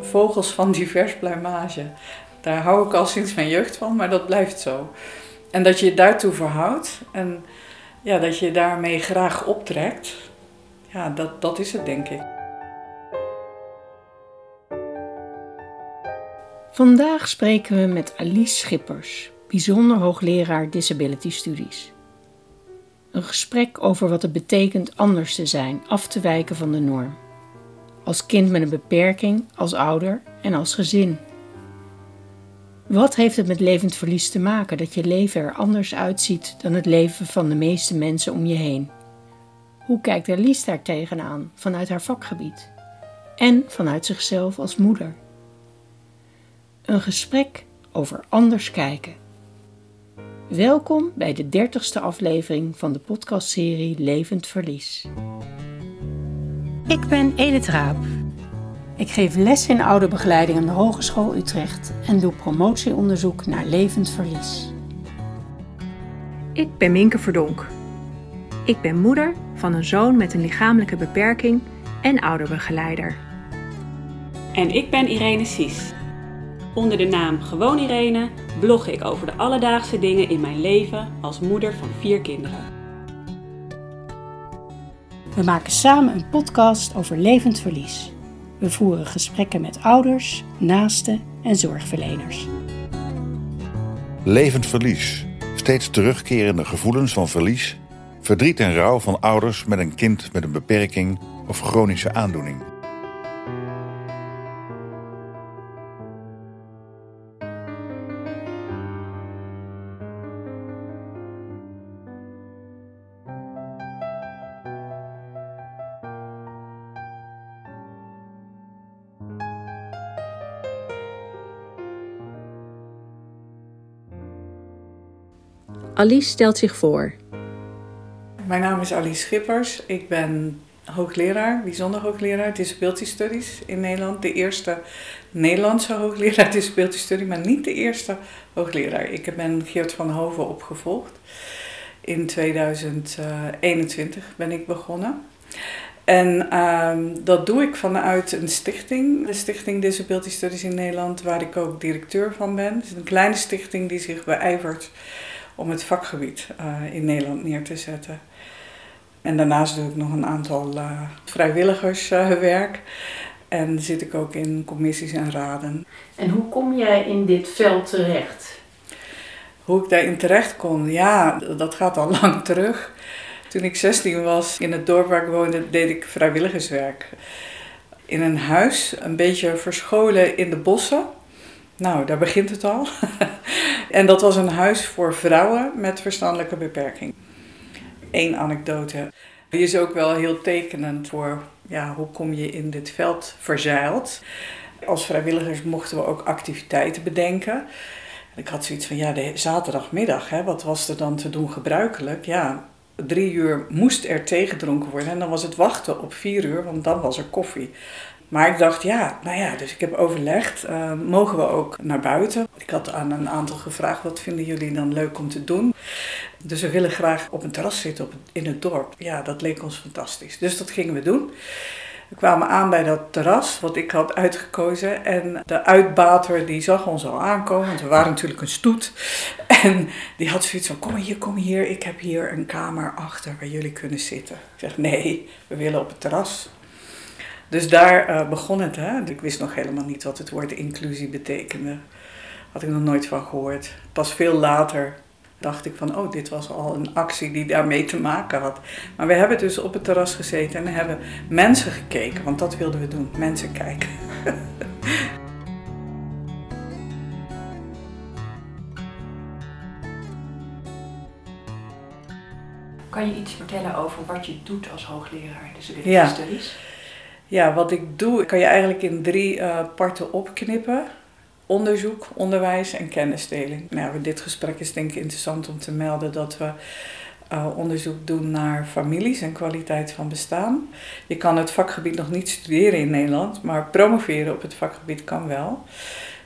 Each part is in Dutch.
Vogels van divers pluimage. Daar hou ik al sinds mijn jeugd van, maar dat blijft zo. En dat je je daartoe verhoudt en ja, dat je daarmee graag optrekt, ja, dat, dat is het denk ik. Vandaag spreken we met Alice Schippers, bijzonder hoogleraar Disability Studies. Een gesprek over wat het betekent anders te zijn, af te wijken van de norm. Als kind met een beperking, als ouder en als gezin. Wat heeft het met levend verlies te maken dat je leven er anders uitziet dan het leven van de meeste mensen om je heen? Hoe kijkt Alice daar tegenaan vanuit haar vakgebied en vanuit zichzelf als moeder? Een gesprek over anders kijken. Welkom bij de dertigste aflevering van de podcastserie Levend Verlies. Ik ben Edith Raap. Ik geef les in ouderbegeleiding aan de Hogeschool Utrecht en doe promotieonderzoek naar levend verlies. Ik ben Minke Verdonk. Ik ben moeder van een zoon met een lichamelijke beperking en ouderbegeleider. En ik ben Irene Sies. Onder de naam Gewoon Irene blog ik over de alledaagse dingen in mijn leven als moeder van vier kinderen. We maken samen een podcast over levend verlies. We voeren gesprekken met ouders, naasten en zorgverleners. Levend verlies. Steeds terugkerende gevoelens van verlies, verdriet en rouw van ouders met een kind met een beperking of chronische aandoening. Alice stelt zich voor. Mijn naam is Alice Schippers. Ik ben hoogleraar, bijzonder hoogleraar Disability Studies in Nederland. De eerste Nederlandse hoogleraar Disability Studies, maar niet de eerste hoogleraar. Ik ben Geert van Hoven opgevolgd. In 2021 ben ik begonnen. En ehm, dat doe ik vanuit een stichting, de Stichting Disability Studies in Nederland, waar ik ook directeur van ben. Het is een kleine stichting die zich beijvert om het vakgebied uh, in Nederland neer te zetten. En daarnaast doe ik nog een aantal uh, vrijwilligerswerk. en zit ik ook in commissies en raden. En hoe kom jij in dit veld terecht? Hoe ik daarin terecht kon? Ja, dat gaat al lang terug. Toen ik 16 was, in het dorp waar ik woonde, deed ik vrijwilligerswerk. In een huis, een beetje verscholen in de bossen. Nou, daar begint het al. en dat was een huis voor vrouwen met verstandelijke beperking. Eén anekdote. Die is ook wel heel tekenend voor ja, hoe kom je in dit veld verzeild. Als vrijwilligers mochten we ook activiteiten bedenken. Ik had zoiets van, ja, de zaterdagmiddag, hè, wat was er dan te doen gebruikelijk? Ja, drie uur moest er tegedronken worden en dan was het wachten op vier uur, want dan was er koffie. Maar ik dacht, ja, nou ja, dus ik heb overlegd, uh, mogen we ook naar buiten? Ik had aan een aantal gevraagd, wat vinden jullie dan leuk om te doen? Dus we willen graag op een terras zitten op, in het dorp. Ja, dat leek ons fantastisch. Dus dat gingen we doen. We kwamen aan bij dat terras, wat ik had uitgekozen. En de uitbater die zag ons al aankomen, want we waren natuurlijk een stoet. En die had zoiets van, kom hier, kom hier, ik heb hier een kamer achter waar jullie kunnen zitten. Ik zeg, nee, we willen op het terras. Dus daar uh, begon het. Hè? Ik wist nog helemaal niet wat het woord inclusie betekende. Had ik nog nooit van gehoord. Pas veel later dacht ik van, oh, dit was al een actie die daarmee te maken had. Maar we hebben dus op het terras gezeten en hebben mensen gekeken, want dat wilden we doen, mensen kijken. Kan je iets vertellen over wat je doet als hoogleraar disability Ja. studies? Ja, wat ik doe, kan je eigenlijk in drie eh, parten opknippen. Onderzoek, onderwijs en kennisdeling. Nou, dit gesprek is denk ik interessant om te melden dat we eh, onderzoek doen naar families en kwaliteit van bestaan. Je kan het vakgebied nog niet studeren in Nederland, maar promoveren op het vakgebied kan wel.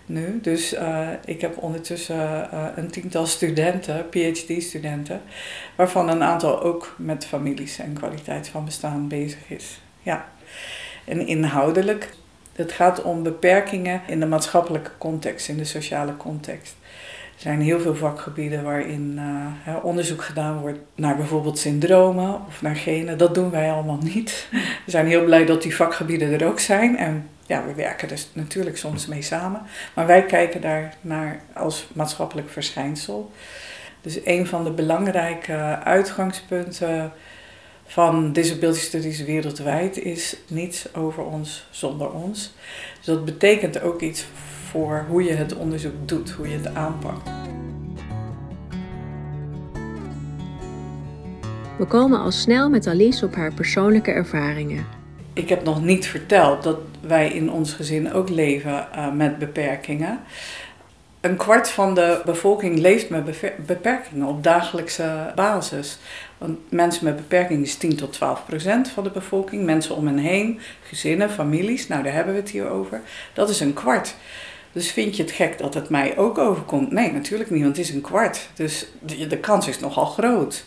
Nu, dus eh, ik heb ondertussen een tiental studenten, PhD-studenten, waarvan een aantal ook met families en kwaliteit van bestaan bezig is. Ja. En inhoudelijk Het gaat om beperkingen in de maatschappelijke context, in de sociale context. Er zijn heel veel vakgebieden waarin uh, onderzoek gedaan wordt naar bijvoorbeeld syndromen of naar genen. Dat doen wij allemaal niet. We zijn heel blij dat die vakgebieden er ook zijn. En ja, we werken dus natuurlijk soms mee samen. Maar wij kijken daar naar als maatschappelijk verschijnsel. Dus een van de belangrijke uitgangspunten van disability studies wereldwijd is niets over ons zonder ons. Dus dat betekent ook iets voor hoe je het onderzoek doet, hoe je het aanpakt. We komen al snel met Alice op haar persoonlijke ervaringen. Ik heb nog niet verteld dat wij in ons gezin ook leven uh, met beperkingen. Een kwart van de bevolking leeft met beperkingen op dagelijkse basis. Want mensen met beperkingen is 10 tot 12 procent van de bevolking. Mensen om hen heen, gezinnen, families, nou daar hebben we het hier over. Dat is een kwart. Dus vind je het gek dat het mij ook overkomt? Nee, natuurlijk niet, want het is een kwart. Dus de, de kans is nogal groot.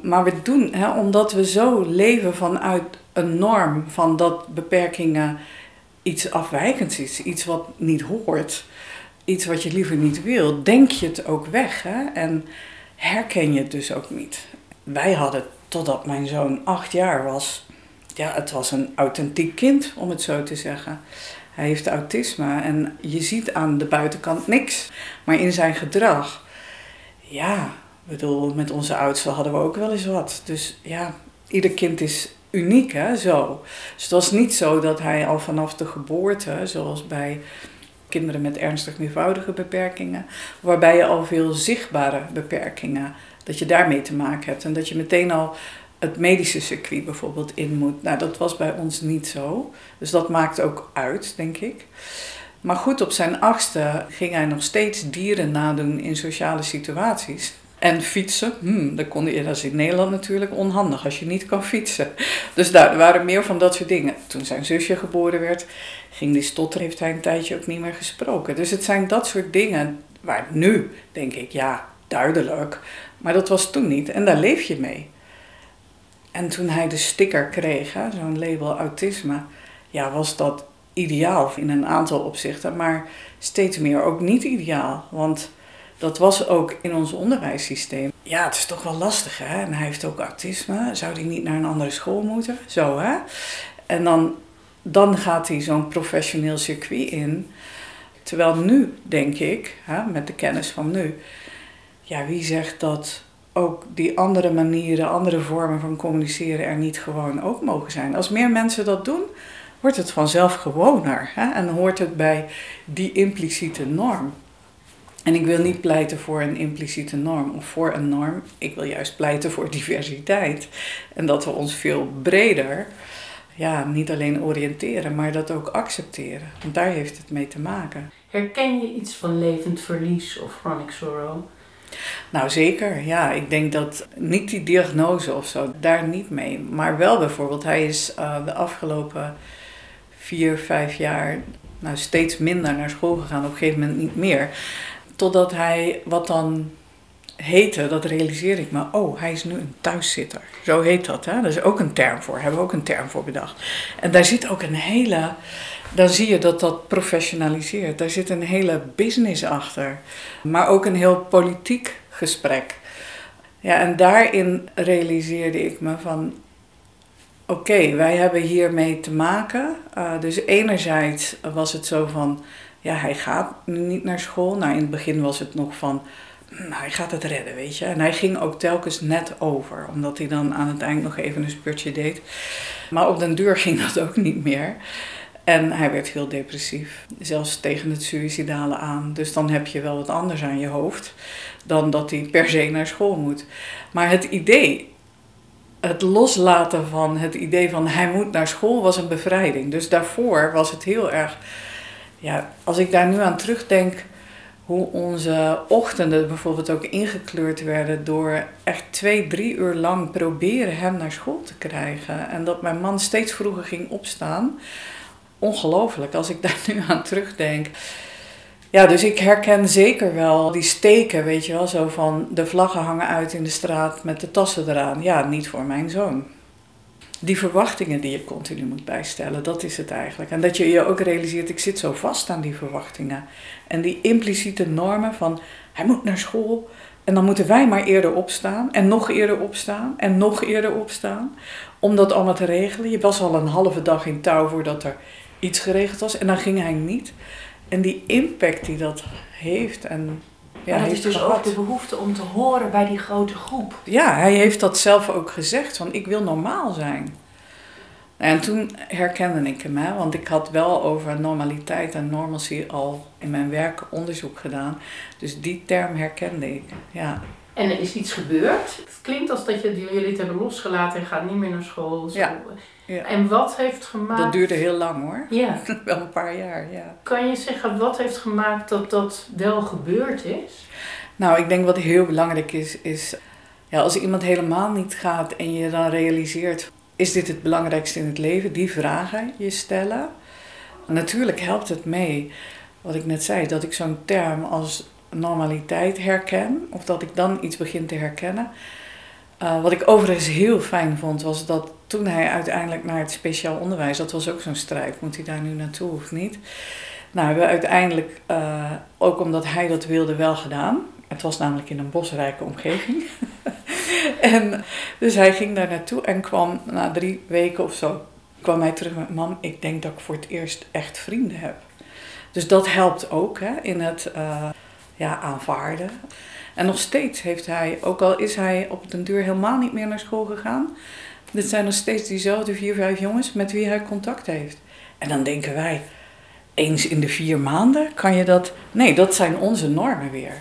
Maar we doen, hè, omdat we zo leven vanuit een norm van dat beperkingen iets afwijkends is, iets wat niet hoort, iets wat je liever niet wil, denk je het ook weg hè? en herken je het dus ook niet. Wij hadden totdat mijn zoon acht jaar was, ja, het was een authentiek kind, om het zo te zeggen. Hij heeft autisme en je ziet aan de buitenkant niks. Maar in zijn gedrag, ja, bedoel, met onze oudste hadden we ook wel eens wat. Dus ja, ieder kind is uniek, hè, zo. Dus het was niet zo dat hij al vanaf de geboorte, zoals bij kinderen met ernstig meervoudige beperkingen, waarbij je al veel zichtbare beperkingen, dat je daarmee te maken hebt. En dat je meteen al het medische circuit bijvoorbeeld in moet. Nou, dat was bij ons niet zo. Dus dat maakt ook uit, denk ik. Maar goed, op zijn achtste ging hij nog steeds dieren nadoen in sociale situaties. En fietsen, hmm, dat, kon, is in Nederland natuurlijk onhandig als je niet kan fietsen. Dus daar waren meer van dat soort dingen. Toen zijn zusje geboren werd, ging die stotter, heeft hij een tijdje ook niet meer gesproken. Dus het zijn dat soort dingen waar nu denk ik, ja, duidelijk. Maar dat was toen niet en daar leef je mee. En toen hij de sticker kreeg, zo'n label autisme, ja, was dat ideaal in een aantal opzichten, maar steeds meer ook niet ideaal. Want dat was ook in ons onderwijssysteem. Ja, het is toch wel lastig, hè? En hij heeft ook autisme. Zou hij niet naar een andere school moeten? Zo, hè? En dan, dan gaat hij zo'n professioneel circuit in. Terwijl nu, denk ik, hè, met de kennis van nu, ja, wie zegt dat ook die andere manieren, andere vormen van communiceren er niet gewoon ook mogen zijn? Als meer mensen dat doen, wordt het vanzelf gewoner hè? en hoort het bij die impliciete norm. En ik wil niet pleiten voor een impliciete norm of voor een norm. Ik wil juist pleiten voor diversiteit. En dat we ons veel breder, ja, niet alleen oriënteren, maar dat ook accepteren. Want daar heeft het mee te maken. Herken je iets van levend verlies of chronic sorrow? Nou zeker, ja. Ik denk dat niet die diagnose of zo, daar niet mee. Maar wel bijvoorbeeld, hij is uh, de afgelopen vier, vijf jaar nou, steeds minder naar school gegaan. Op een gegeven moment niet meer. Totdat hij wat dan heette, dat realiseerde ik me, oh, hij is nu een thuiszitter. Zo heet dat, hè? Dat is ook een term voor, hebben we ook een term voor bedacht. En daar zit ook een hele, dan zie je dat dat professionaliseert. Daar zit een hele business achter, maar ook een heel politiek gesprek. Ja, en daarin realiseerde ik me van, oké, wij hebben hiermee te maken. Uh, dus enerzijds was het zo van, ja, hij gaat niet naar school. Nou, in het begin was het nog van, nou, hij gaat het redden, weet je. En hij ging ook telkens net over, omdat hij dan aan het eind nog even een spurtje deed. Maar op den duur ging dat ook niet meer. En hij werd heel depressief, zelfs tegen het suïcidale aan. Dus dan heb je wel wat anders aan je hoofd dan dat hij per se naar school moet. Maar het idee, het loslaten van het idee van hij moet naar school was een bevrijding. Dus daarvoor was het heel erg ja, als ik daar nu aan terugdenk, hoe onze ochtenden bijvoorbeeld ook ingekleurd werden door echt twee, drie uur lang proberen hem naar school te krijgen. En dat mijn man steeds vroeger ging opstaan. Ongelooflijk als ik daar nu aan terugdenk. Ja, dus ik herken zeker wel die steken, weet je wel, zo van de vlaggen hangen uit in de straat met de tassen eraan. Ja, niet voor mijn zoon. Die verwachtingen die je continu moet bijstellen, dat is het eigenlijk. En dat je je ook realiseert, ik zit zo vast aan die verwachtingen. En die impliciete normen van, hij moet naar school en dan moeten wij maar eerder opstaan en nog eerder opstaan en nog eerder opstaan. Om dat allemaal te regelen. Je was al een halve dag in touw voordat er iets geregeld was en dan ging hij niet. En die impact die dat heeft en maar dat is dus gehad. ook de behoefte om te horen bij die grote groep. Ja, hij heeft dat zelf ook gezegd, van ik wil normaal zijn. En toen herkende ik hem, hè, want ik had wel over normaliteit en normalcy al in mijn werk onderzoek gedaan. Dus die term herkende ik, ja. En er is iets gebeurd. Het klinkt als dat je jullie het hebben losgelaten en gaat niet meer naar school. Ja. ja. En wat heeft gemaakt... Dat duurde heel lang hoor. Ja. wel een paar jaar, ja. Kan je zeggen, wat heeft gemaakt dat dat wel gebeurd is? Nou, ik denk wat heel belangrijk is, is... Ja, als iemand helemaal niet gaat en je dan realiseert... Is dit het belangrijkste in het leven? Die vragen je stellen. Natuurlijk helpt het mee, wat ik net zei, dat ik zo'n term als normaliteit herken, of dat ik dan iets begin te herkennen. Uh, wat ik overigens heel fijn vond, was dat toen hij uiteindelijk naar het speciaal onderwijs, dat was ook zo'n strijd, moet hij daar nu naartoe of niet? Nou, hebben we uiteindelijk, uh, ook omdat hij dat wilde, wel gedaan. Het was namelijk in een bosrijke omgeving. en dus hij ging daar naartoe en kwam na drie weken of zo, kwam hij terug met, mam, ik denk dat ik voor het eerst echt vrienden heb. Dus dat helpt ook hè, in het... Uh, ja, aanvaarden. En nog steeds heeft hij, ook al is hij op den duur helemaal niet meer naar school gegaan, dit zijn nog steeds diezelfde vier, vijf jongens met wie hij contact heeft. En dan denken wij, eens in de vier maanden kan je dat. Nee, dat zijn onze normen weer.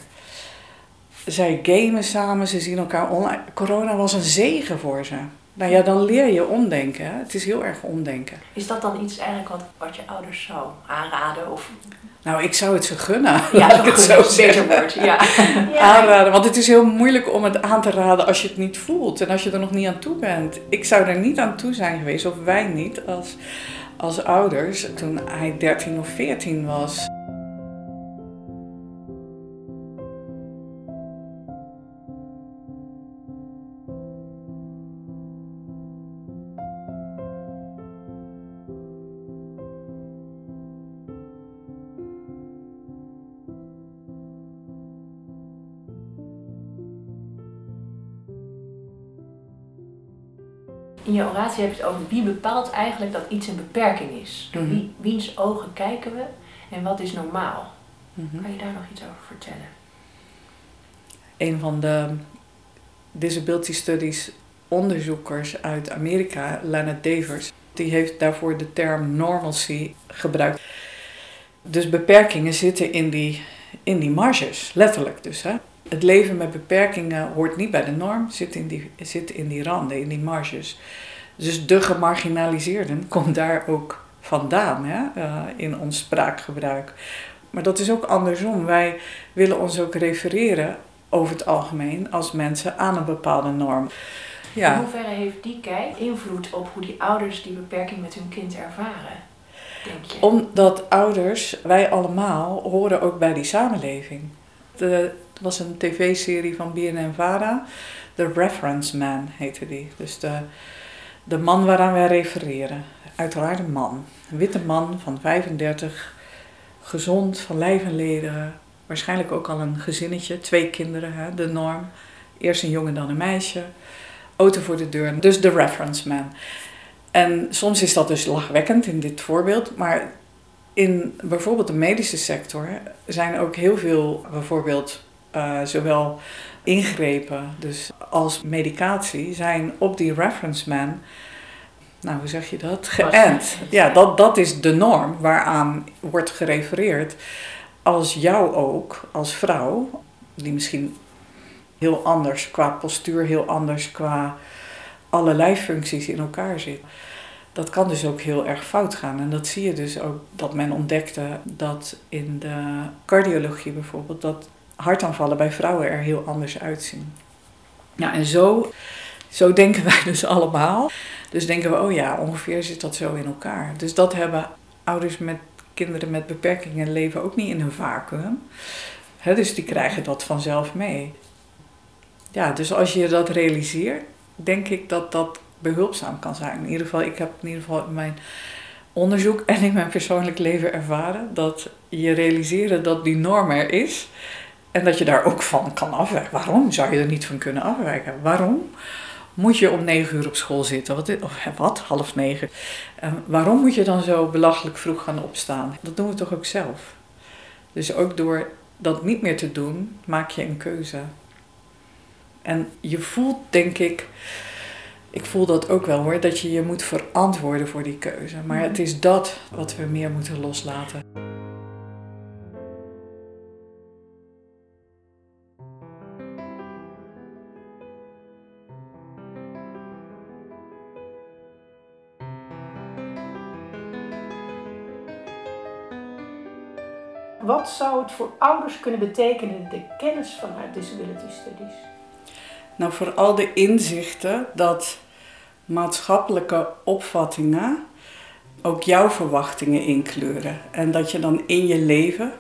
Zij gamen samen, ze zien elkaar online. Corona was een zegen voor ze. Nou ja, dan leer je omdenken. Het is heel erg omdenken. Is dat dan iets eigenlijk wat, wat je ouders zou aanraden? Of nou, ik zou het ze gunnen. Ja, dat het zo beter woord. Ja. Aanraden. Want het is heel moeilijk om het aan te raden als je het niet voelt en als je er nog niet aan toe bent. Ik zou er niet aan toe zijn geweest, of wij niet, als, als ouders, toen hij 13 of 14 was. Je heb je het over wie bepaalt eigenlijk dat iets een beperking is. Door mhm. wie, wiens ogen kijken we en wat is normaal? Mhm. Kan je daar nog iets over vertellen? Een van de disability studies onderzoekers uit Amerika, Leonard Davers, die heeft daarvoor de term normalcy gebruikt. Dus beperkingen zitten in die, in die marges, letterlijk dus. Hè? Het leven met beperkingen hoort niet bij de norm, zit in die, zit in die randen, in die marges. Dus de gemarginaliseerden komt daar ook vandaan hè, uh, in ons spraakgebruik. Maar dat is ook andersom. Wij willen ons ook refereren over het algemeen als mensen aan een bepaalde norm. Ja. In hoeverre heeft die kijk invloed op hoe die ouders die beperking met hun kind ervaren? Denk je? Omdat ouders, wij allemaal, horen ook bij die samenleving. De was een tv-serie van BNN-Vara. The Reference Man heette die. Dus de, de man waaraan wij refereren. Uiteraard een man. Een witte man van 35. Gezond, van lijf en leden. Waarschijnlijk ook al een gezinnetje. Twee kinderen, hè, de norm. Eerst een jongen, dan een meisje. Auto voor de deur. Dus de reference man. En soms is dat dus lachwekkend in dit voorbeeld. Maar in bijvoorbeeld de medische sector zijn ook heel veel bijvoorbeeld uh, zowel ingrepen dus als medicatie zijn op die reference man, nou hoe zeg je dat, geënt. Ja, dat, dat is de norm waaraan wordt gerefereerd. Als jou ook, als vrouw, die misschien heel anders qua postuur, heel anders qua allerlei functies in elkaar zit. Dat kan dus ook heel erg fout gaan. En dat zie je dus ook dat men ontdekte dat in de cardiologie bijvoorbeeld, dat hartaanvallen bij vrouwen er heel anders uitzien. Ja, en zo, zo denken wij dus allemaal. Dus denken we, oh ja, ongeveer zit dat zo in elkaar. Dus dat hebben ouders met kinderen met beperkingen leven ook niet in een vacuüm. dus die krijgen dat vanzelf mee. Ja, dus als je dat realiseert, denk ik dat dat behulpzaam kan zijn. In ieder geval, ik heb in ieder geval in mijn onderzoek en in mijn persoonlijk leven ervaren dat je realiseren dat die norm er is en dat je daar ook van kan afwijken. Waarom zou je er niet van kunnen afwijken? Waarom moet je om negen uur op school zitten? Wat, of wat? Half negen. waarom moet je dan zo belachelijk vroeg gaan opstaan? Dat doen we toch ook zelf. Dus ook door dat niet meer te doen, maak je een keuze. En je voelt, denk ik, ik voel dat ook wel hoor, dat je je moet verantwoorden voor die keuze. Maar het is dat wat we meer moeten loslaten. Wat zou het voor ouders kunnen betekenen, de kennis vanuit disability studies? Nou, vooral de inzichten dat maatschappelijke opvattingen ook jouw verwachtingen inkleuren. En dat je dan in je leven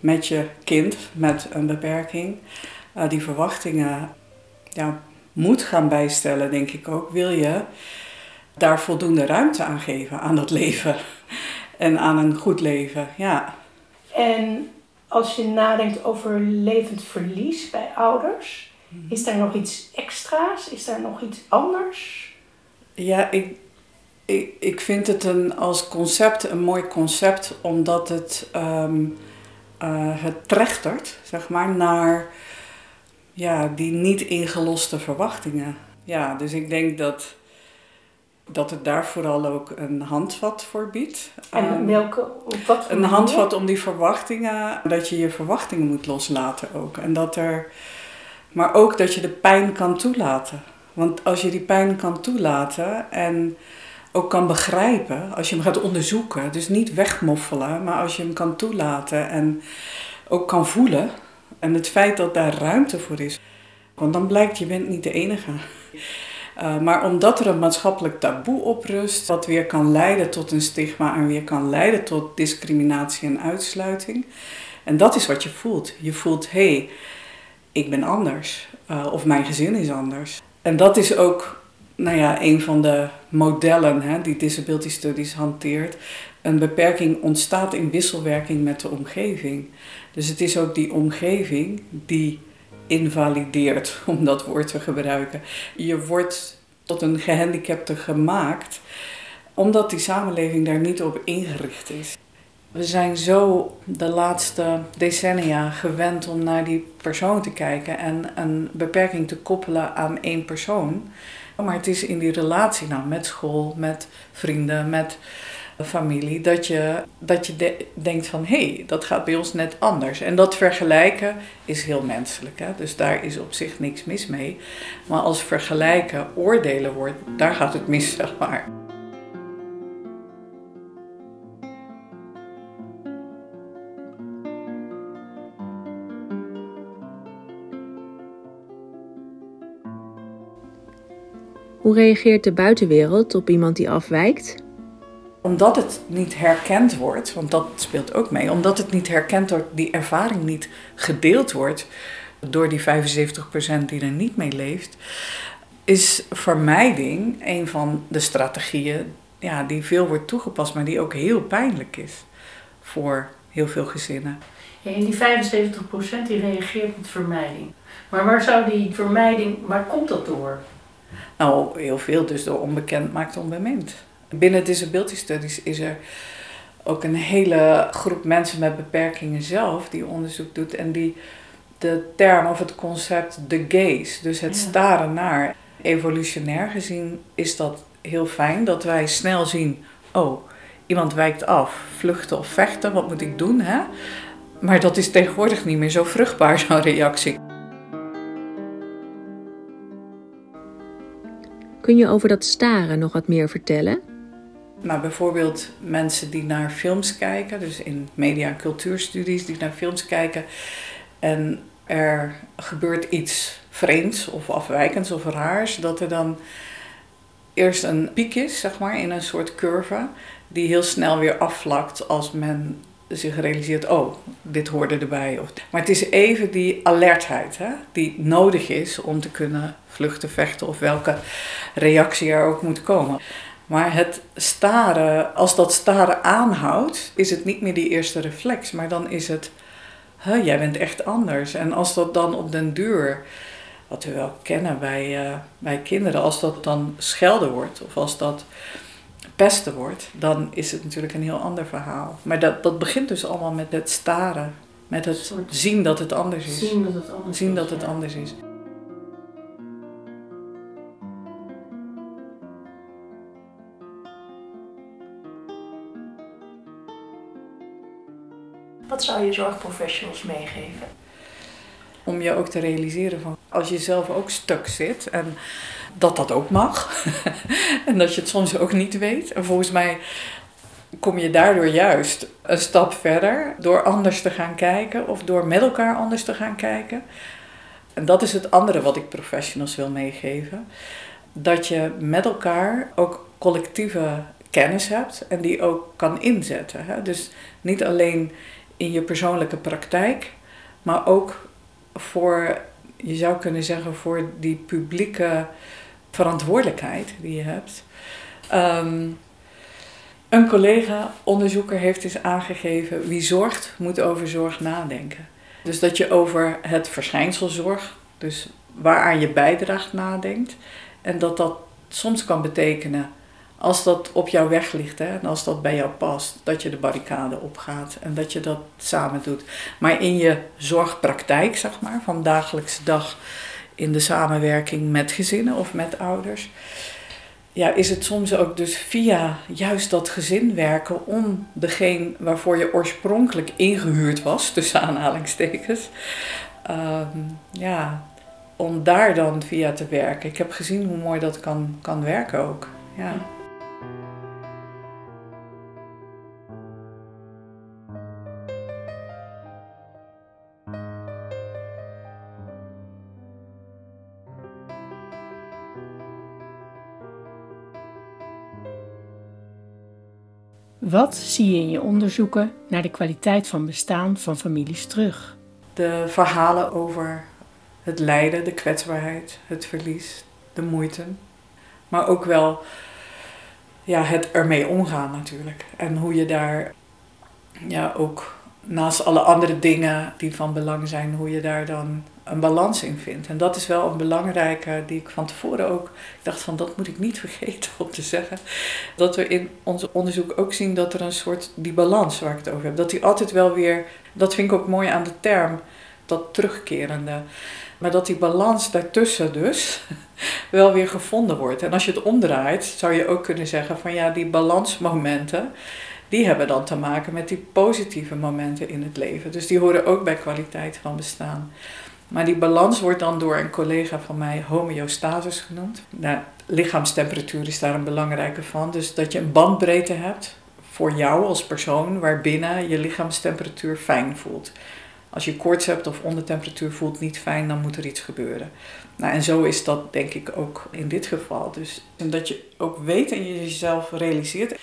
met je kind met een beperking uh, die verwachtingen ja, moet gaan bijstellen, denk ik ook. Wil je daar voldoende ruimte aan geven aan dat leven en aan een goed leven? Ja. En als je nadenkt over levend verlies bij ouders, is daar nog iets extra's? Is daar nog iets anders? Ja, ik, ik, ik vind het een, als concept een mooi concept, omdat het, um, uh, het trechtert, zeg maar, naar ja, die niet ingeloste verwachtingen. Ja, dus ik denk dat, dat het daar vooral ook een handvat voor biedt. En um, welke, wat Een handvat om die verwachtingen, dat je je verwachtingen moet loslaten ook. En dat er maar ook dat je de pijn kan toelaten. Want als je die pijn kan toelaten en ook kan begrijpen, als je hem gaat onderzoeken, dus niet wegmoffelen, maar als je hem kan toelaten en ook kan voelen. En het feit dat daar ruimte voor is. Want dan blijkt, je bent niet de enige. Uh, maar omdat er een maatschappelijk taboe op rust, wat weer kan leiden tot een stigma en weer kan leiden tot discriminatie en uitsluiting. En dat is wat je voelt. Je voelt, hé, hey, ik ben anders. Uh, of mijn gezin is anders. En dat is ook nou ja, een van de modellen hè, die Disability Studies hanteert. Een beperking ontstaat in wisselwerking met de omgeving. Dus het is ook die omgeving die invalideert, om dat woord te gebruiken. Je wordt tot een gehandicapte gemaakt omdat die samenleving daar niet op ingericht is. We zijn zo de laatste decennia gewend om naar die persoon te kijken en een beperking te koppelen aan één persoon. Maar het is in die relatie nou, met school, met vrienden, met familie, dat je, dat je denkt van hé, hey, dat gaat bij ons net anders. En dat vergelijken is heel menselijk. Hè? Dus daar is op zich niks mis mee. Maar als vergelijken oordelen wordt, daar gaat het mis, zeg maar. Hoe reageert de buitenwereld op iemand die afwijkt? Omdat het niet herkend wordt, want dat speelt ook mee, omdat het niet herkend wordt, die ervaring niet gedeeld wordt door die 75% die er niet mee leeft, is vermijding een van de strategieën ja, die veel wordt toegepast, maar die ook heel pijnlijk is voor heel veel gezinnen. Ja, en die 75% die reageert met vermijding. Maar waar zou die vermijding, waar komt dat door? Nou, heel veel dus door onbekend maakt onbemind. Binnen Disability Studies is er ook een hele groep mensen met beperkingen zelf die onderzoek doet en die de term of het concept de gaze, dus het staren naar. Evolutionair gezien is dat heel fijn dat wij snel zien, oh, iemand wijkt af, vluchten of vechten, wat moet ik doen? Hè? Maar dat is tegenwoordig niet meer zo vruchtbaar, zo'n reactie. Kun je over dat staren nog wat meer vertellen? Nou, bijvoorbeeld mensen die naar films kijken, dus in media- en cultuurstudies die naar films kijken en er gebeurt iets vreemds of afwijkends of raars, dat er dan eerst een piek is, zeg maar, in een soort curve, die heel snel weer afvlakt als men zich realiseert, oh, dit hoorde erbij. Maar het is even die alertheid hè, die nodig is om te kunnen vluchten, vechten of welke reactie er ook moet komen. Maar het staren, als dat staren aanhoudt, is het niet meer die eerste reflex, maar dan is het, huh, jij bent echt anders. En als dat dan op den duur, wat we wel kennen bij, uh, bij kinderen, als dat dan schelden wordt of als dat pesten wordt, dan is het natuurlijk een heel ander verhaal. Maar dat, dat begint dus allemaal met het staren, met het zien dat het anders is. Zien dat het anders zien is. Dat het anders is. Zou je zorgprofessionals meegeven? Om je ook te realiseren van als je zelf ook stuk zit en dat dat ook mag. en dat je het soms ook niet weet. En volgens mij kom je daardoor juist een stap verder door anders te gaan kijken of door met elkaar anders te gaan kijken. En dat is het andere wat ik professionals wil meegeven. Dat je met elkaar ook collectieve kennis hebt en die ook kan inzetten. Dus niet alleen in je persoonlijke praktijk, maar ook voor, je zou kunnen zeggen, voor die publieke verantwoordelijkheid die je hebt. Um, een collega, onderzoeker, heeft eens aangegeven: wie zorgt, moet over zorg nadenken. Dus dat je over het verschijnsel zorg, dus waaraan je bijdraagt, nadenkt. En dat dat soms kan betekenen als dat op jouw weg ligt hè, en als dat bij jou past, dat je de barricade opgaat en dat je dat samen doet. Maar in je zorgpraktijk, zeg maar, van dagelijkse dag in de samenwerking met gezinnen of met ouders, ja, is het soms ook dus via juist dat gezin werken om degene waarvoor je oorspronkelijk ingehuurd was, tussen aanhalingstekens, um, ja, om daar dan via te werken. Ik heb gezien hoe mooi dat kan, kan werken ook. Ja. Wat zie je in je onderzoeken naar de kwaliteit van bestaan van families terug? De verhalen over het lijden, de kwetsbaarheid, het verlies, de moeite. Maar ook wel ja, het ermee omgaan natuurlijk. En hoe je daar ja, ook naast alle andere dingen die van belang zijn, hoe je daar dan een balans in vindt. En dat is wel een belangrijke die ik van tevoren ook dacht van dat moet ik niet vergeten om te zeggen. Dat we in ons onderzoek ook zien dat er een soort die balans waar ik het over heb, dat die altijd wel weer, dat vind ik ook mooi aan de term, dat terugkerende. Maar dat die balans daartussen dus wel weer gevonden wordt. En als je het omdraait, zou je ook kunnen zeggen van ja, die balansmomenten, die hebben dan te maken met die positieve momenten in het leven. Dus die horen ook bij kwaliteit van bestaan. Maar die balans wordt dan door een collega van mij homeostasis genoemd. Nou, lichaamstemperatuur is daar een belangrijke van. Dus dat je een bandbreedte hebt voor jou als persoon waarbinnen je lichaamstemperatuur fijn voelt. Als je koorts hebt of ondertemperatuur voelt niet fijn, dan moet er iets gebeuren. Nou, en zo is dat denk ik ook in dit geval. Dus en dat je ook weet en je jezelf realiseert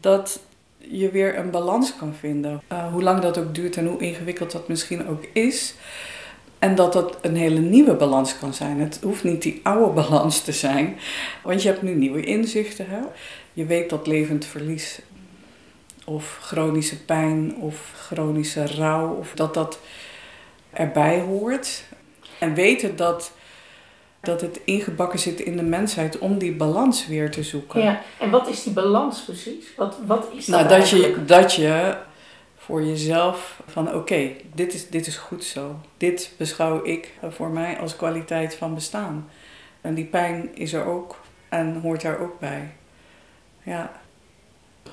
dat je weer een balans kan vinden. Uh, hoe lang dat ook duurt en hoe ingewikkeld dat misschien ook is. En dat dat een hele nieuwe balans kan zijn. Het hoeft niet die oude balans te zijn. Want je hebt nu nieuwe inzichten. Hè? Je weet dat levend verlies of chronische pijn of chronische rouw, of dat dat erbij hoort. En weten dat, dat het ingebakken zit in de mensheid om die balans weer te zoeken. Ja, en wat is die balans precies? Wat, wat is dat nou, dat je, dat je voor jezelf van oké, dit, is, dit is goed zo. Dit beschouw ik voor mij als kwaliteit van bestaan. En die pijn is er ook en hoort daar ook bij. Ja.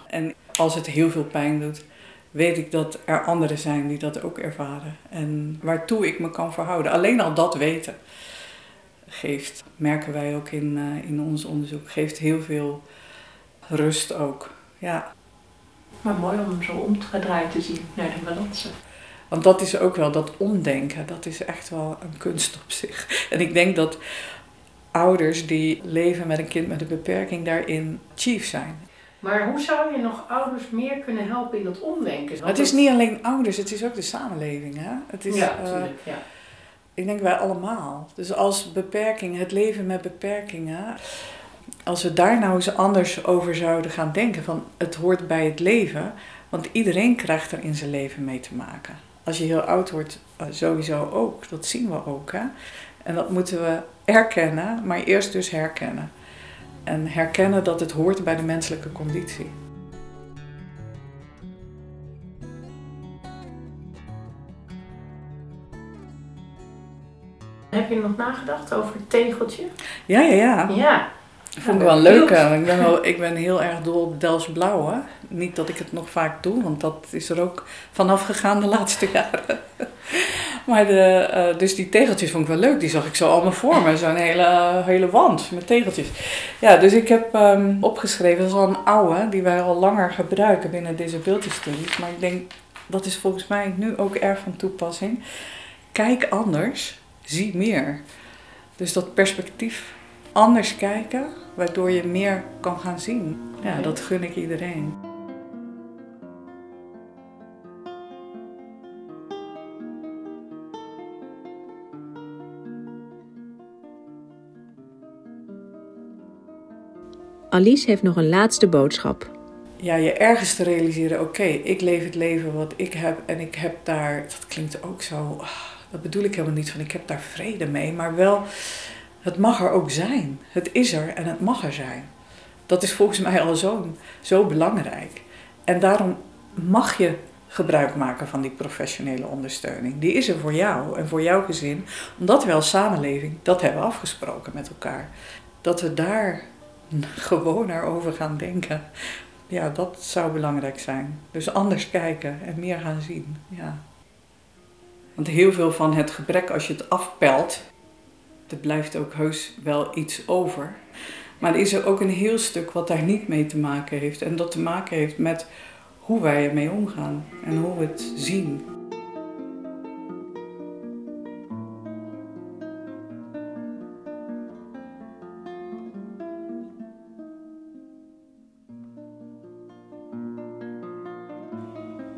En als het heel veel pijn doet, weet ik dat er anderen zijn die dat ook ervaren. En waartoe ik me kan verhouden. Alleen al dat weten geeft, merken wij ook in, uh, in ons onderzoek, geeft heel veel rust ook. Ja. Maar mooi om hem zo omgedraaid te zien naar de balansen. Want dat is ook wel dat omdenken, dat is echt wel een kunst op zich. En ik denk dat ouders die leven met een kind met een beperking daarin chief zijn. Maar hoe zou je nog ouders meer kunnen helpen in dat omdenken? Want het is niet alleen ouders, het is ook de samenleving. Hè? Het is, ja, eh, natuurlijk. ja. Ik denk wij allemaal. Dus als beperking, het leven met beperkingen. Als we daar nou eens anders over zouden gaan denken, van het hoort bij het leven. Want iedereen krijgt er in zijn leven mee te maken. Als je heel oud wordt, eh, sowieso ook. Dat zien we ook. Hè? En dat moeten we erkennen, maar eerst dus herkennen. En herkennen dat het hoort bij de menselijke conditie. Heb je nog nagedacht over het tegeltje? Ja, ja, ja. Ja. Dat vond ik wel ben leuk. Ik ben, wel, ik ben heel erg dol op Delfts Blauw. Hè. Niet dat ik het nog vaak doe, want dat is er ook vanaf gegaan de laatste jaren. Maar de, eh, dus die tegeltjes vond ik wel leuk. Die zag ik zo allemaal voor me. Zo'n hele, hele wand met tegeltjes. Ja, dus ik heb ehm, opgeschreven, dat is al een oude, die wij al langer gebruiken binnen disability studies. Maar ik denk, dat is volgens mij nu ook erg van toepassing. Kijk anders, zie meer. Dus dat perspectief anders kijken, waardoor je meer kan gaan zien. Ja, dat gun ik iedereen. Alice heeft nog een laatste boodschap. Ja, je ergens te realiseren, oké, ik leef het leven wat ik heb en ik heb daar, dat klinkt ook zo, ah, dat bedoel ik helemaal niet van ik heb daar vrede mee, maar wel, het mag er ook zijn. Het is er en het mag er zijn. Dat is volgens mij al zo, zo belangrijk. En daarom mag je gebruik maken van die professionele ondersteuning. Die is er voor jou en voor jouw gezin, omdat we als samenleving dat hebben afgesproken met elkaar. Dat we daar gewoon naar over gaan denken. Ja, dat zou belangrijk zijn. Dus anders kijken en meer gaan zien. Ja. Want heel veel van het gebrek, als je het afpelt, er blijft ook heus wel iets over. Maar er is er ook een heel stuk wat daar niet mee te maken heeft. En dat te maken heeft met hoe wij ermee omgaan en hoe we het zien.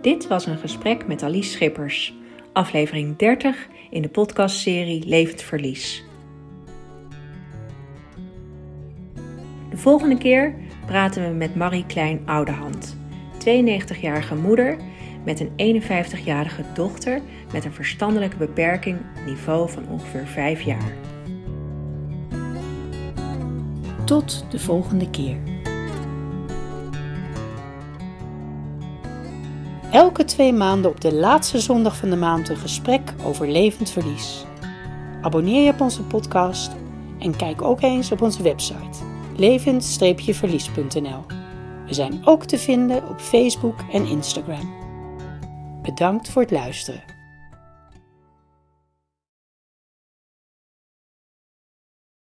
Dit was een gesprek met Alice Schippers, aflevering 30 in de podcastserie Levend Verlies. De volgende keer praten we met Marie Klein Oudehand, 92-jarige moeder met een 51-jarige dochter met een verstandelijke beperking niveau van ongeveer 5 jaar. Tot de volgende keer. Elke twee maanden op de laatste zondag van de maand een gesprek over levend verlies. Abonneer je op onze podcast en kijk ook eens op onze website levend-verlies.nl. We zijn ook te vinden op Facebook en Instagram. Bedankt voor het luisteren.